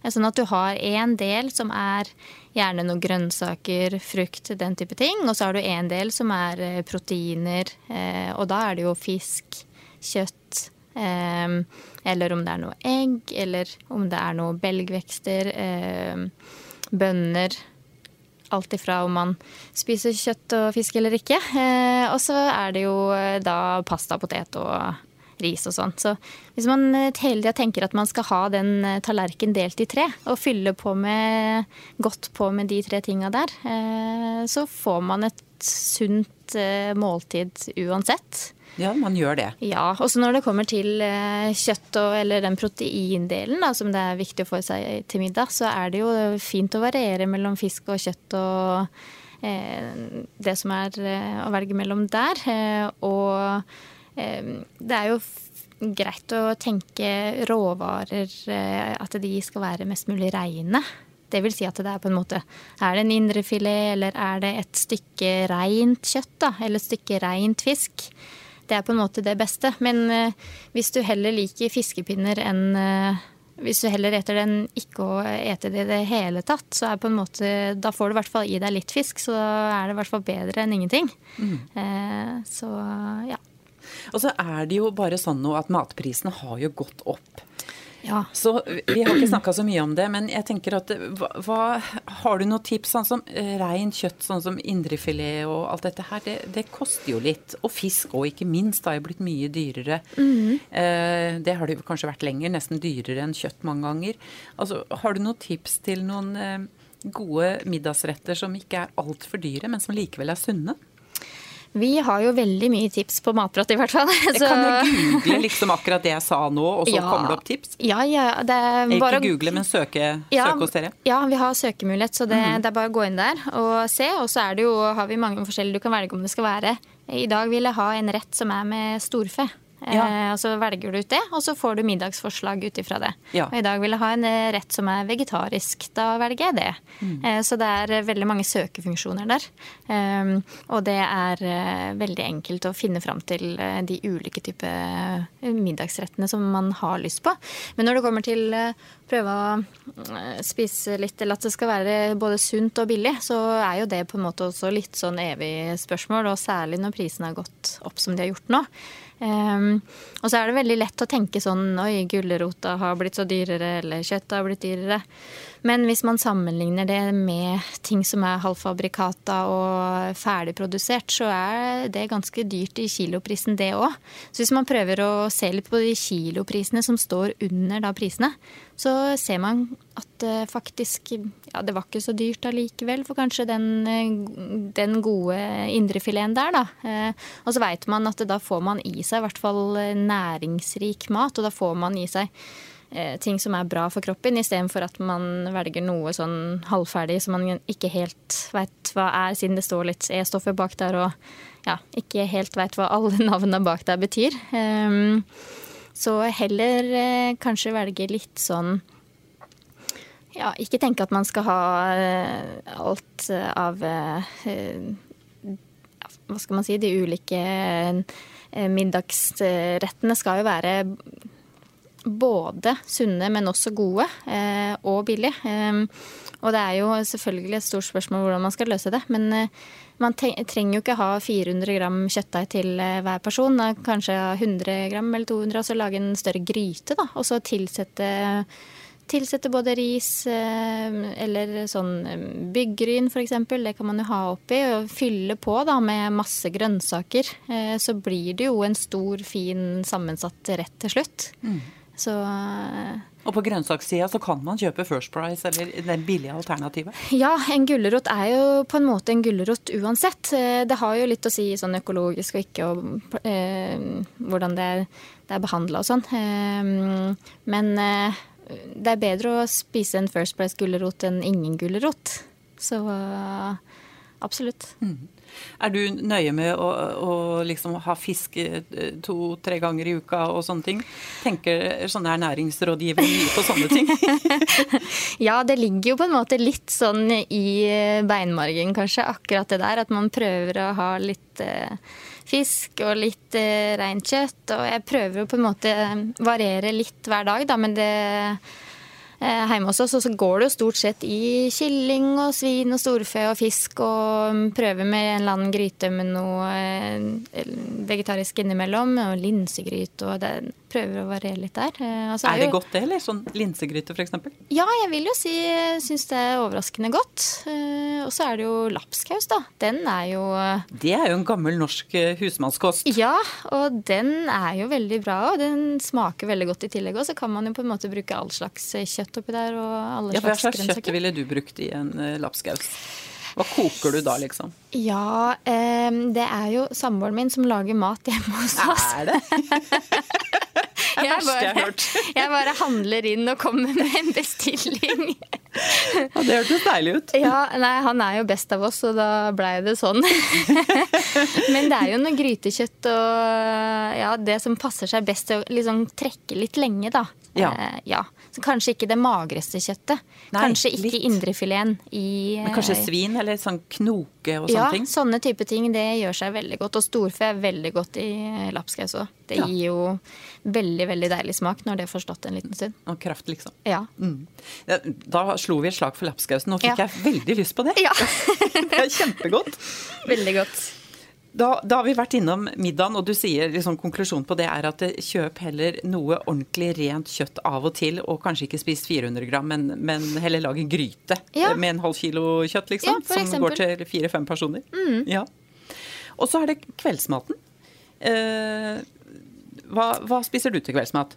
Eh, sånn at du har en del som er gjerne noen grønnsaker, frukt, den type ting. Og så har du en del som er eh, proteiner, og da er det jo fisk, kjøtt eller om det er noe egg, eller om det er noe belgvekster, ehm, bønner. Alt ifra om man spiser kjøtt og fisk eller ikke. Eh, og så er det jo eh, da pasta, potet og ris og sånn. Så hvis man eh, hele tida tenker at man skal ha den tallerken delt i tre, og fylle på med, godt på med de tre tinga der, så får man et sunt måltid uansett. Ja, man gjør det. Ja, også når det kommer til eh, kjøtt og, eller den proteindelen da, som det er viktig å få seg til middag, så er det jo fint å variere mellom fisk og kjøtt og eh, det som er eh, å velge mellom der. Eh, og eh, det er jo greit å tenke råvarer, at de skal være mest mulig reine. Det vil si at det er på en måte Er det en indrefilet, eller er det et stykke reint kjøtt, da? Eller et stykke reint fisk? Det er på en måte det beste. Men uh, hvis du heller liker fiskepinner enn uh, hvis du heller eter den ikke å ete det i det hele tatt, så er på en måte, da får du i hvert fall i deg litt fisk, så er det i hvert fall bedre enn ingenting. Mm. Eh, så ja. Og så er det jo bare sånn nå at matprisene har jo gått opp. Ja. Så Vi har ikke snakka så mye om det, men jeg tenker at hva, hva, Har du noen tips? Sånn som rein kjøtt, sånn som indrefilet og alt dette her, det, det koster jo litt. Og fisk òg, ikke minst. Det har jo blitt mye dyrere. Mm. Eh, det har det jo kanskje vært lenger. Nesten dyrere enn kjøtt mange ganger. Altså, har du noen tips til noen eh, gode middagsretter som ikke er altfor dyre, men som likevel er sunne? Vi har jo veldig mye tips på Matprat, i hvert fall. Så... Kan du google liksom akkurat det jeg sa nå, og så ja. kommer det opp tips? Ja, ja. Det er bare... Ikke google, men søke, ja, søke hos dere? Ja, vi har søkemulighet, så det, mm. det, er bare å gå inn der og se. Og så det jo, har vi mange forskjellige du kan velge om det skal være. I dag vil jeg ha en rett som er med storfe. Ja. Eh, og så velger du ut det, og så får du middagsforslag ut ifra det. Ja. Og i dag vil jeg ha en eh, rett som er vegetarisk. Da velger jeg det. Mm. Eh, så det er veldig mange søkefunksjoner der. Og det er veldig enkelt å finne fram til de ulike typer middagsrettene som man har lyst på. Men når det kommer til å prøve å spise litt, eller at det skal være både sunt og billig, så er jo det på en måte også litt sånn evig spørsmål, og særlig når prisene har gått opp som de har gjort nå. Um, og så er det veldig lett å tenke sånn oi, gulrota har blitt så dyrere, eller kjøttet har blitt dyrere. Men hvis man sammenligner det med ting som er halvfabrikata og ferdigprodusert, så er det ganske dyrt i kiloprisen det òg. Så hvis man prøver å se litt på de kiloprisene som står under da prisene, så ser man at det faktisk ja, det var ikke så dyrt allikevel for kanskje den, den gode indrefileten der, da. Eh, og så veit man at da får man i seg i hvert fall næringsrik mat, og da får man i seg Eh, ting som er bra for kroppen, istedenfor at man velger noe sånn halvferdig som man ikke helt veit hva er, siden det står litt E-stoffer bak der og ja, ikke helt veit hva alle navnene bak der betyr. Um, så heller eh, kanskje velge litt sånn ja, ikke tenke at man skal ha uh, alt av Hva skal man si? De ulike middagsrettene skal jo være både sunne, men også gode, eh, og billig. Eh, og det er jo selvfølgelig et stort spørsmål hvordan man skal løse det. Men eh, man trenger jo ikke ha 400 gram kjøttdeig til eh, hver person. Kanskje 100 gram eller 200, og så lage en større gryte. da, Og så tilsette, tilsette både ris eller sånn byggryn f.eks. Det kan man jo ha oppi. Og fylle på da med masse grønnsaker. Så blir det jo en stor, fin sammensatt rett til slutt. Mm. Så og på grønnsakssida så kan man kjøpe First Price eller den billige alternativet? Ja, en gulrot er jo på en måte en gulrot uansett. Eh, det har jo litt å si sånn økologisk og ikke og eh, hvordan det er, det er behandla og sånn. Eh, men eh, det er bedre å spise en First Price-gulrot enn ingen gulrot. Så absolutt. Mm. Er du nøye med å, å liksom ha fisk eh, to-tre ganger i uka og sånne ting? Tenker sånne ernæringsrådgivere mye på sånne ting? ja, det ligger jo på en måte litt sånn i eh, beinmargen, kanskje, akkurat det der. At man prøver å ha litt eh, fisk og litt eh, rent kjøtt. Og jeg prøver å på en måte variere litt hver dag, da, men det hjemme hos oss. Og så går det jo stort sett i kylling og svin og storfe og fisk og prøver med en eller annen gryte med noe eh, vegetarisk innimellom. Og linsegryte og det, prøver å variere litt der. Eh, altså, er det jo, godt det, eller? Sånn linsegryte f.eks.? Ja, jeg vil jo si syns det er overraskende godt. Og så er det jo lapskaus, da. Den er jo Det er jo en gammel norsk husmannskost. Ja, og den er jo veldig bra. Og den smaker veldig godt i tillegg. Og så kan man jo på en måte bruke all slags kjøtt oppi der og alle slags grønnsaker. Hva slags kjøtt ville du brukt i en lapskaus? Hva koker du da, liksom? Ja, eh, det er jo samboeren min som lager mat hjemme hos oss. Er det? det er det verste jeg har hørt. jeg bare handler inn og kommer med en bestilling. Ja, Det hørtes deilig ut. Ja, nei, Han er jo best av oss, så da blei det sånn. Men det er jo noe grytekjøtt og ja, det som passer seg best til å liksom trekke litt lenge, da. Ja. Eh, ja. Så kanskje ikke det magreste kjøttet. Nei, kanskje ikke indrefileten i Men Kanskje eh, svin eller sånn knoke og sånne ja, ting? Ja, sånne type ting. Det gjør seg veldig godt. Og storfe er veldig godt i lapskaus òg. Det ja. gir jo veldig veldig deilig smak når det får stått en liten stund. Og kraft, liksom. Ja. Mm. Da slo vi et slag for lapskausen. Nå fikk jeg veldig lyst på det. Ja. det er kjempegodt. Veldig godt. Da, da, har vi vært innom middagen, og du sier liksom, konklusjonen på det er at kjøp heller noe ordentlig rent kjøtt av og til, og kanskje ikke spis 400 gram, men, men heller lag en gryte ja. med en halv kilo kjøtt, liksom. Ja, som eksempel. går til fire-fem personer. Mm. Ja. Og så er det kveldsmaten. Eh, hva, hva spiser du til kveldsmat?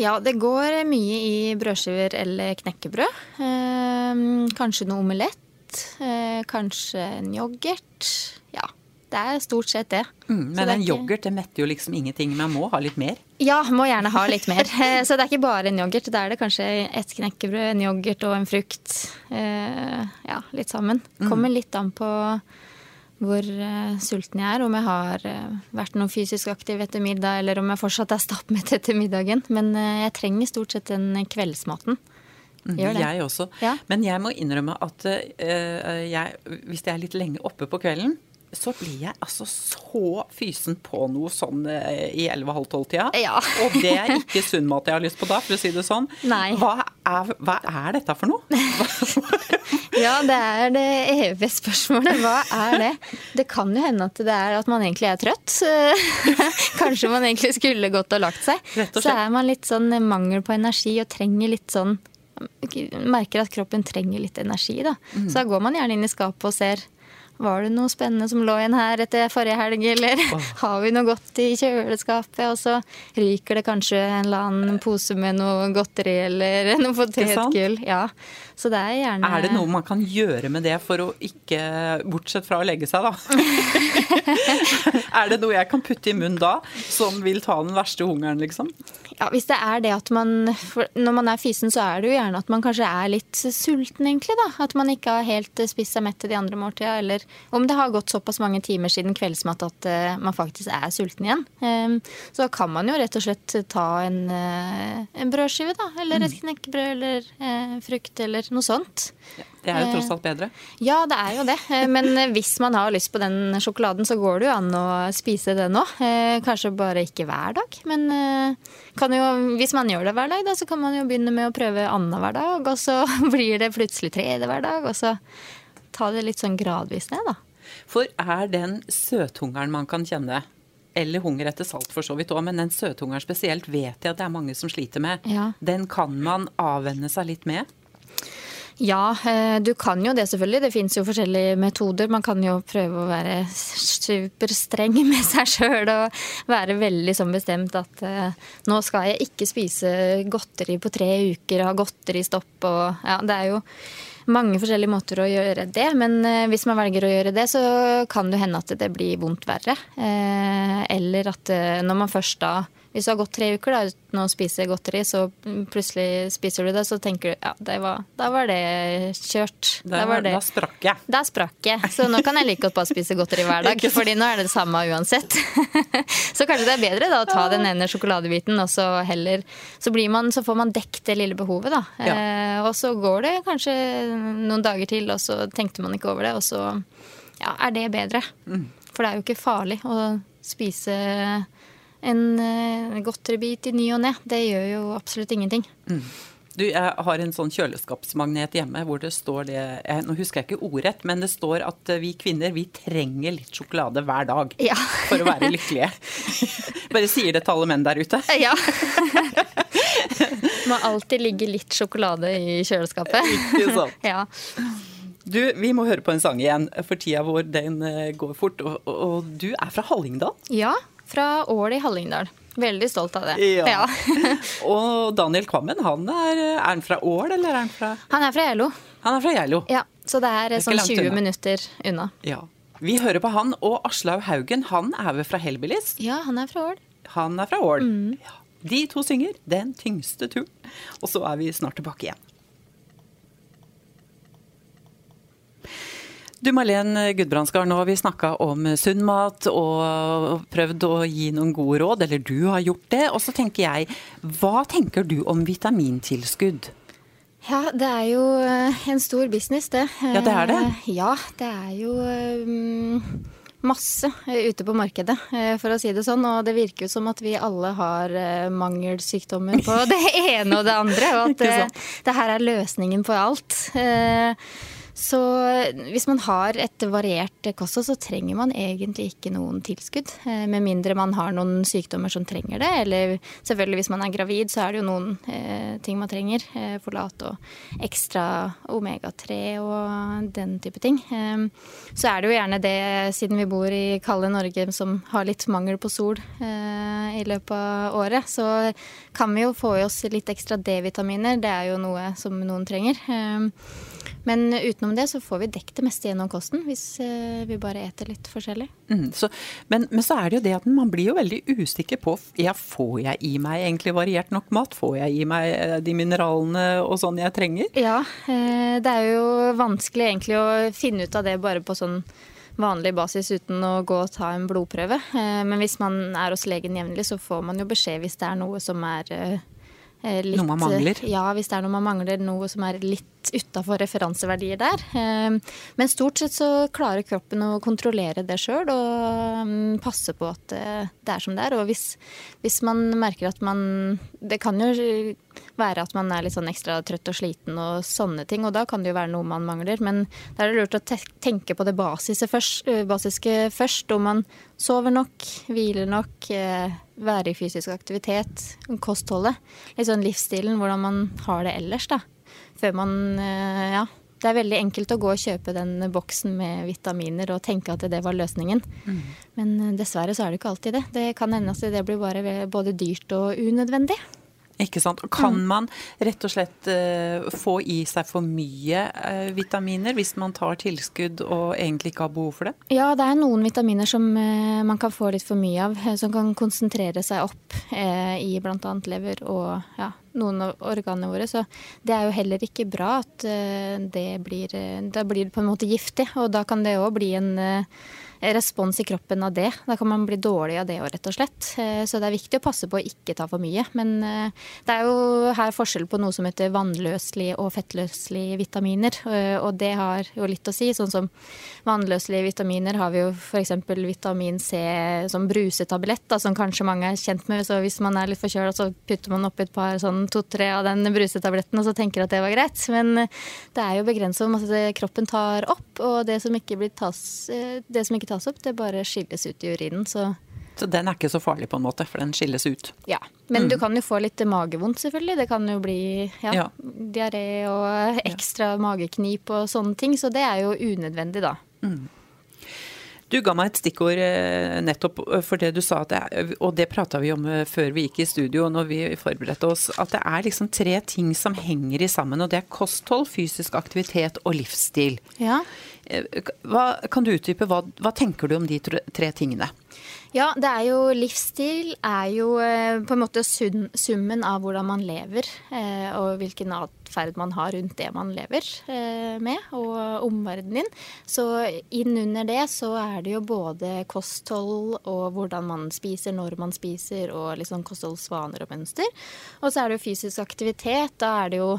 Ja, det går mye i brødskiver eller knekkebrød. Eh, kanskje noe omelett. Eh, kanskje en yoghurt. Ja, det er stort sett det. Mm, men en ikke... yoghurt det metter jo liksom ingenting. Man må ha litt mer? Ja, må gjerne ha litt mer. Eh, så det er ikke bare en yoghurt. Da er det kanskje et knekkebrød, en yoghurt og en frukt. Eh, ja, litt sammen. Mm. Kommer litt an på hvor uh, sulten jeg er. Om jeg har uh, vært noe fysisk aktiv etter middag, eller om jeg fortsatt er stappmett etter middagen. Men uh, jeg trenger stort sett den kveldsmaten. Mm, jeg også. Ja. Men jeg må innrømme at jeg, hvis jeg er litt lenge oppe på kvelden, så blir jeg altså så fysen på noe sånn eh, i 11.30-tida. Ja. og det er ikke sunn mat jeg har lyst på da, for å si det sånn. Hva er, hva er dette for noe? ja, det er det evige spørsmålet. Hva er det? Det kan jo hende at det er at man egentlig er trøtt. Kanskje man egentlig skulle gått og lagt seg. Og så er man litt sånn mangel på energi og trenger litt sånn Merker at kroppen trenger litt energi, da. Mm. Så da går man gjerne inn i skapet og ser var det noe spennende som lå igjen her etter forrige helg, eller oh. har vi noe godt i kjøleskapet? Og så ryker det kanskje en eller annen pose med noe godteri eller noe potetgull. Ja. Så det er gjerne Er det noe man kan gjøre med det for å ikke Bortsett fra å legge seg, da. er det noe jeg kan putte i munnen da, som vil ta den verste hungeren, liksom? Ja, Hvis det er det at man Når man er fysen, så er det jo gjerne at man kanskje er litt sulten, egentlig. da. At man ikke har helt spist seg mett til de andre måltida. Eller om det har gått såpass mange timer siden kveldsmat at uh, man faktisk er sulten igjen. Um, så kan man jo rett og slett ta en, uh, en brødskive, da. Eller et knekkebrød eller frukt eller noe sånt. Ja. Det er jo tross alt bedre. Ja, det er jo det. Men hvis man har lyst på den sjokoladen, så går det jo an å spise det nå. Kanskje bare ikke hver dag, men jo, hvis man gjør det hver dag, da, så kan man jo begynne med å prøve annenhver dag, og så blir det plutselig tredje hver dag, og så ta det litt sånn gradvis ned, da. For er den søthungeren man kan kjenne, eller hunger etter salt for så vidt òg, men den søthungeren spesielt vet jeg at det er mange som sliter med. Ja. Den kan man avvenne seg litt med? Ja, eh, du kan jo det selvfølgelig. Det fins jo forskjellige metoder. Man kan jo prøve å være superstreng med seg sjøl og være veldig sånn bestemt at uh, nå skal jeg ikke spise godteri på tre uker og ha godteristopp og Ja, det er jo mange forskjellige måter å gjøre det. Men uh, hvis man velger å gjøre det, så kan det hende at det blir vondt verre. Eller at når man først da hvis du har gått tre uker da, uten å spise godteri, så plutselig spiser du det, så tenker du ja, var, da var det kjørt. Da, da, da sprakk jeg. Da sprakk jeg. Så nå kan jeg like godt bare spise godteri hver dag, fordi nå er det det samme uansett. så kanskje det er bedre da å ta den ene sjokoladebiten, og så heller Så, man, så får man dekket det lille behovet, da. Ja. Eh, og så går det kanskje noen dager til, og så tenkte man ikke over det, og så ja, er det bedre. Mm. For det er jo ikke farlig å spise en uh, godteribit i ny og ne. Det gjør jo absolutt ingenting. Mm. Du, jeg har en sånn kjøleskapsmagnet hjemme hvor det står det jeg, Nå husker jeg ikke ordrett, men det står at eh, vi kvinner vi trenger litt sjokolade hver dag ja. for å være lykkelige. Bare sier det til alle menn der ute. Ja. Må alltid ligge litt sjokolade i kjøleskapet. Ikke sant. ja. Du, Vi må høre på en sang igjen, for tida vår den eh, går fort. Og, og du er fra Hallingdal? Ja, fra Ål i Hallingdal. Veldig stolt av det. Ja. ja. og Daniel Kvammen, han er, er, han fra Ål, eller er han fra Han er fra Geilo. Han er fra Geilo. Ja, så det er, det er sånn 20 unna. minutter unna. Ja. Vi hører på han, og Aslaug Haugen, han er vel fra Hellbillies? Ja, han er fra Ål. Han er fra Ål. Mm. Ja. De to synger 'Den tyngste turen'. Og så er vi snart tilbake igjen. Du Marlen Gudbrandsgard, nå har vi snakka om sunn mat og prøvd å gi noen gode råd, eller du har gjort det. Og så tenker jeg, hva tenker du om vitamintilskudd? Ja, det er jo eh, en stor business, det. Ja, det er det? Eh, ja, det er jo um, masse ute på markedet, for å si det sånn. Og det virker jo som at vi alle har mangelsykdommer på det ene og det andre. Og at det, det her er løsningen på alt. Så hvis man har et variert kosthold, så trenger man egentlig ikke noen tilskudd. Eh, med mindre man har noen sykdommer som trenger det. Eller selvfølgelig hvis man er gravid, så er det jo noen eh, ting man trenger. Eh, Forlat og ekstra omega-3 og den type ting. Eh, så er det jo gjerne det, siden vi bor i kalde Norge som har litt mangel på sol eh, i løpet av året, så kan vi jo få i oss litt ekstra D-vitaminer. Det er jo noe som noen trenger. Eh, men utenom det så får vi dekket det meste gjennom kosten, hvis eh, vi bare eter litt forskjellig. Mm, så, men, men, så er det jo det at man blir jo veldig usikker på ja, får jeg i meg egentlig variert nok mat? Får jeg i meg eh, de mineralene og sånn jeg trenger? Ja, eh, det er jo vanskelig egentlig å finne ut av det bare på sånn vanlig basis uten å gå og ta en blodprøve. Men hvis man er hos legen jevnlig, så får man jo beskjed hvis det er noe som er litt Noe man mangler? Ja, hvis det er noe man mangler. Noe som er litt utafor referanseverdier der. Eh, men stort sett så klarer kroppen å kontrollere det sjøl og mm, passe på at eh, det er som det er. Og hvis, hvis, man merker at man Det kan jo være at man er litt sånn ekstra trøtt og sliten og sånne ting, og da kan det jo være noe man mangler. Men da er det lurt å tenke på det først, eh, basiske først. Om man sover nok, hviler nok, være i fysisk aktivitet, kostholdet. Litt sånn livsstilen, hvordan man har det ellers, da før man eh, Ja. Det er veldig enkelt å gå og kjøpe den boksen med vitaminer og tenke at det var løsningen. Mm. Men eh, dessverre så er det ikke alltid det. Det kan hende at det blir bare både dyrt og unødvendig. Ikke sant. Og kan mm. man rett og slett uh, få i seg for mye uh, vitaminer hvis man tar tilskudd og egentlig ikke har behov for det? Ja, det er noen vitaminer som uh, man kan få litt for mye av, som kan konsentrere seg opp i bl.a. lever og ja, noen av organene våre. Så det er jo heller ikke bra at det blir Da blir det på en måte giftig, og da kan det òg bli en respons i kroppen av det. Da kan man bli dårlig av det òg, rett og slett. Eh, så det er viktig å passe på å ikke ta for mye. Men eh, det er jo her forskjell på noe som heter vannløselige og fettløselige vitaminer. Eh, og det har jo litt å si. Sånn som vannløselige vitaminer har vi jo f.eks. vitamin C som brusetablett, da, som kanskje mange er kjent med. Så hvis man er litt forkjøla, så putter man oppi et par sånn to-tre av den brusetabletten og så tenker at det var greit. Men det er jo begrenset hvor masse kroppen tar opp. Og det som ikke, tas, det som ikke tas tas opp, det bare skilles ut i urinen. Så så den er ikke så farlig, på en måte, for den skilles ut. Ja, men mm. du kan jo få litt magevondt, selvfølgelig. Det kan jo bli ja, ja. diaré og ekstra ja. mageknip og sånne ting. Så det er jo unødvendig, da. Mm. Du ga meg et stikkord eh, nettopp eh, for det du sa, det og det prata vi om eh, før vi gikk i studio når vi forberedte oss, at det er liksom tre ting som henger i sammen. Og det er kosthold, fysisk aktivitet og livsstil. Ja. Hva, kan du utdype, hva, hva tenker du om de tre tingene? Ja, det er jo livsstil er jo eh, på en måte summen av hvordan man lever. Eh, og hvilken atferd man har rundt det man lever eh, med, og omverdenen. Så innunder det så er det jo både kosthold og hvordan man spiser, når man spiser, og liksom kostholdsvaner og mønster. Og så er det jo fysisk aktivitet. Da er det jo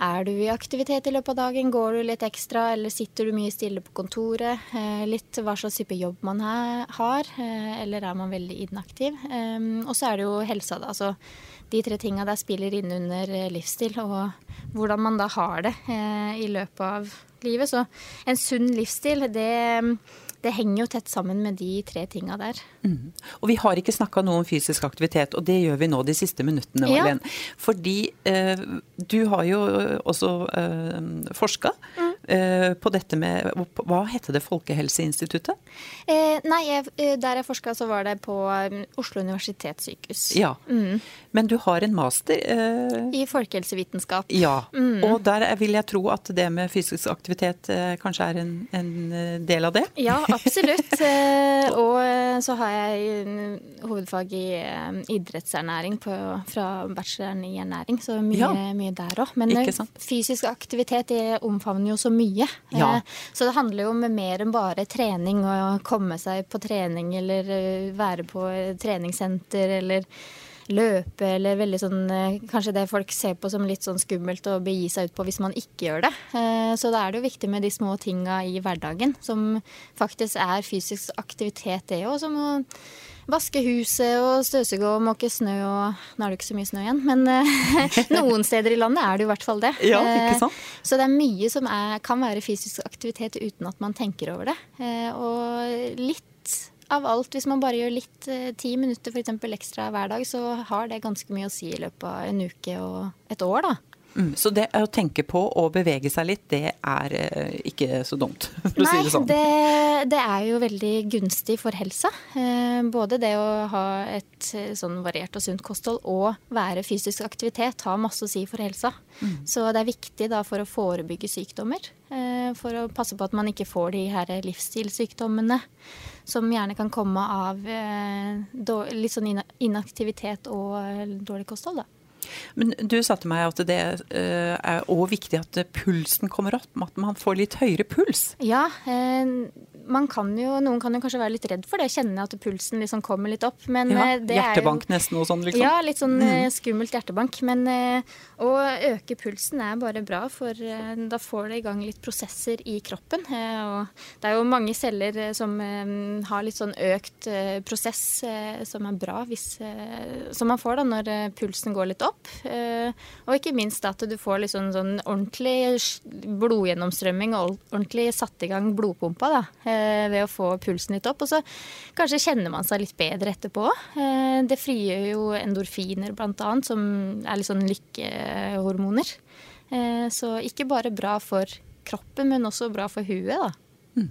er du i aktivitet i løpet av dagen? Går du litt ekstra, eller sitter du mye stille på kontoret? Eh, litt hva slags type jobb man har, eh, eller er man veldig inaktiv? Ehm, og så er det jo helsa, da. Altså, de tre tinga der spiller inn under eh, livsstil, og hvordan man da har det i løpet av livet. Så en sunn livsstil, det det henger jo tett sammen med de tre tinga der. Mm. Og vi har ikke snakka noe om fysisk aktivitet, og det gjør vi nå de siste minuttene, Marlen. Ja. Fordi eh, du har jo også eh, forska. Mm. Eh, på dette med Hva heter det, Folkehelseinstituttet? Eh, nei, jeg, eh, der jeg forska så var det på um, Oslo universitetssykehus. Ja. Mm. Men du har en master? Eh... I folkehelsevitenskap. Ja. Mm. Og der vil jeg tro at det med fysisk aktivitet eh, kanskje er en, en, eh, del av det? Ja, absolutt. og så har jeg hovedfag i idrettsernæring på, fra bacheloren i ernæring, så mye, ja. mye der òg. Men fysisk aktivitet omfavner jo så mye. Ja. Eh, så det handler jo om mer enn bare trening og komme seg på trening eller eh, være på treningssenter eller løpe eller veldig sånn eh, Kanskje det folk ser på som litt sånn skummelt å begi seg ut på hvis man ikke gjør det. Så da er det jo viktig med de små tinga i hverdagen som faktisk er fysisk aktivitet, det òg. Som vaske huset og støvsuge og måke snø og Nå er det ikke så mye snø igjen, men uh, noen steder i landet er det i hvert fall det. Ja, ikke sant? Uh, så det er mye som er, kan være fysisk aktivitet uten at man tenker over det. Uh, og litt av alt. Hvis man bare gjør litt ti minutter f.eks. ekstra hver dag, så har det ganske mye å si i løpet av en uke og et år, da. Mm, så det å tenke på å bevege seg litt, det er eh, ikke så dumt, for Nei, å si det sånn? Det, det er jo veldig gunstig for helsa. Eh, både det å ha et eh, sånn variert og sunt kosthold og være fysisk aktivitet har masse å si for helsa. Mm. Så det er viktig da for å forebygge sykdommer. For å passe på at man ikke får de her livsstilssykdommene som gjerne kan komme av litt sånn inaktivitet og dårlig kosthold. da. Men du sa til meg at det eh, er òg viktig at pulsen kommer opp, at man får litt høyere puls? Ja, eh, man kan jo, noen kan jo kanskje være litt redd for det, kjenne at pulsen liksom kommer litt opp. Men ja, det hjertebank jo, nesten og sånn, liksom? Ja, litt sånn mm. skummelt hjertebank. Men å øke pulsen er bare bra, for da får det i gang litt prosesser i kroppen. Og det er jo mange celler som har litt sånn økt prosess som er bra, hvis, som man får da når pulsen går litt opp. Eh, og ikke minst at du får litt sånn sånn ordentlig blodgjennomstrømming og ordentlig satt i gang blodpumpa da, eh, ved å få pulsen litt opp. Og så kanskje kjenner man seg litt bedre etterpå. Eh, det frigjør jo endorfiner bl.a., som er litt sånn lykkehormoner. Så ikke bare bra for kroppen, men også bra for huet. da. Mm.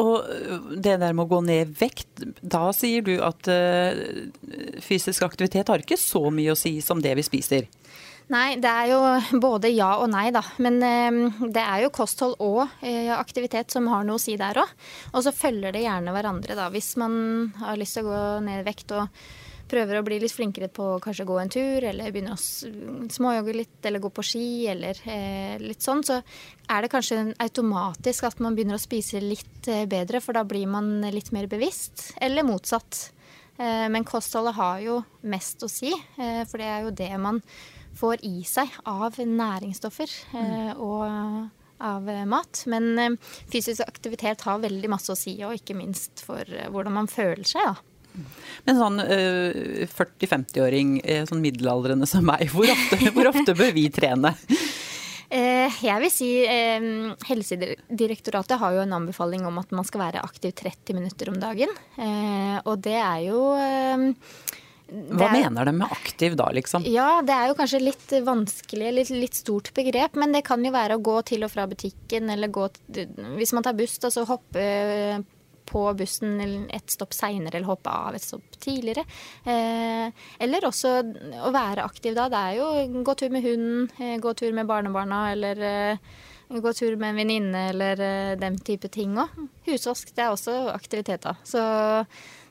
Og det der med å gå ned vekt, da sier du at fysisk aktivitet har ikke så mye å si som det vi spiser? Nei, det er jo både ja og nei, da. Men eh, det er jo kosthold og eh, aktivitet som har noe å si der òg. Og så følger det gjerne hverandre, da. Hvis man har lyst til å gå ned i vekt og prøver å bli litt flinkere på kanskje gå en tur, eller begynne å småjogge litt, eller gå på ski, eller eh, litt sånn, så er det kanskje automatisk at man begynner å spise litt eh, bedre, for da blir man litt mer bevisst, eller motsatt. Eh, men kostholdet har jo mest å si, eh, for det er jo det man får i seg av næringsstoffer mm. og av mat. Men fysisk aktivitet har veldig masse å si, og ikke minst for hvordan man føler seg. da. Men sånn 40-50-åring, sånn middelaldrende som meg, hvor ofte, hvor ofte bør vi trene? Jeg vil si Helsedirektoratet har jo en anbefaling om at man skal være aktiv 30 minutter om dagen. Og det er jo hva er, mener de med aktiv da, liksom? Ja, Det er jo kanskje litt vanskelig, litt, litt, stort begrep. Men det kan jo være å gå til og fra butikken, eller gå Hvis man tar buss, da, så hoppe på bussen et stopp seinere, eller hoppe av et stopp tidligere. Eh, eller også å være aktiv da. Det er jo gå tur med hunden, eh, gå tur med barnebarna, eller eh, gå tur med en venninne, eller eh, den type ting òg. Husvask, det er også aktivitet da. Så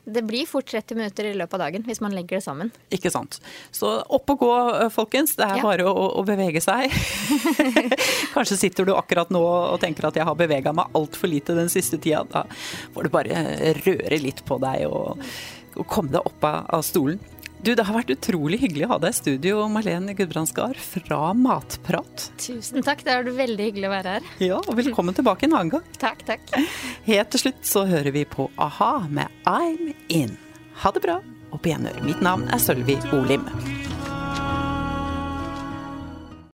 det blir fort 30 minutter i løpet av dagen hvis man legger det sammen. Ikke sant. Så opp og gå, eh, folkens. Det er ja. bare å, å, bevege seg. Kanskje sitter du akkurat nå og tenker at jeg har bevega meg altfor lite den siste tida. Da får du bare røre litt på deg og, og komme deg opp av stolen. Du, Det har vært utrolig hyggelig å ha deg i studio, Marlene Gudbrandsgard fra Matprat. Tusen takk, det er veldig hyggelig å være her. Ja, og Velkommen tilbake en annen gang. Takk, takk. Helt til slutt så hører vi på a-ha med I'm In. Ha det bra, og på gjenhør. Mitt navn er Sølvi Olim.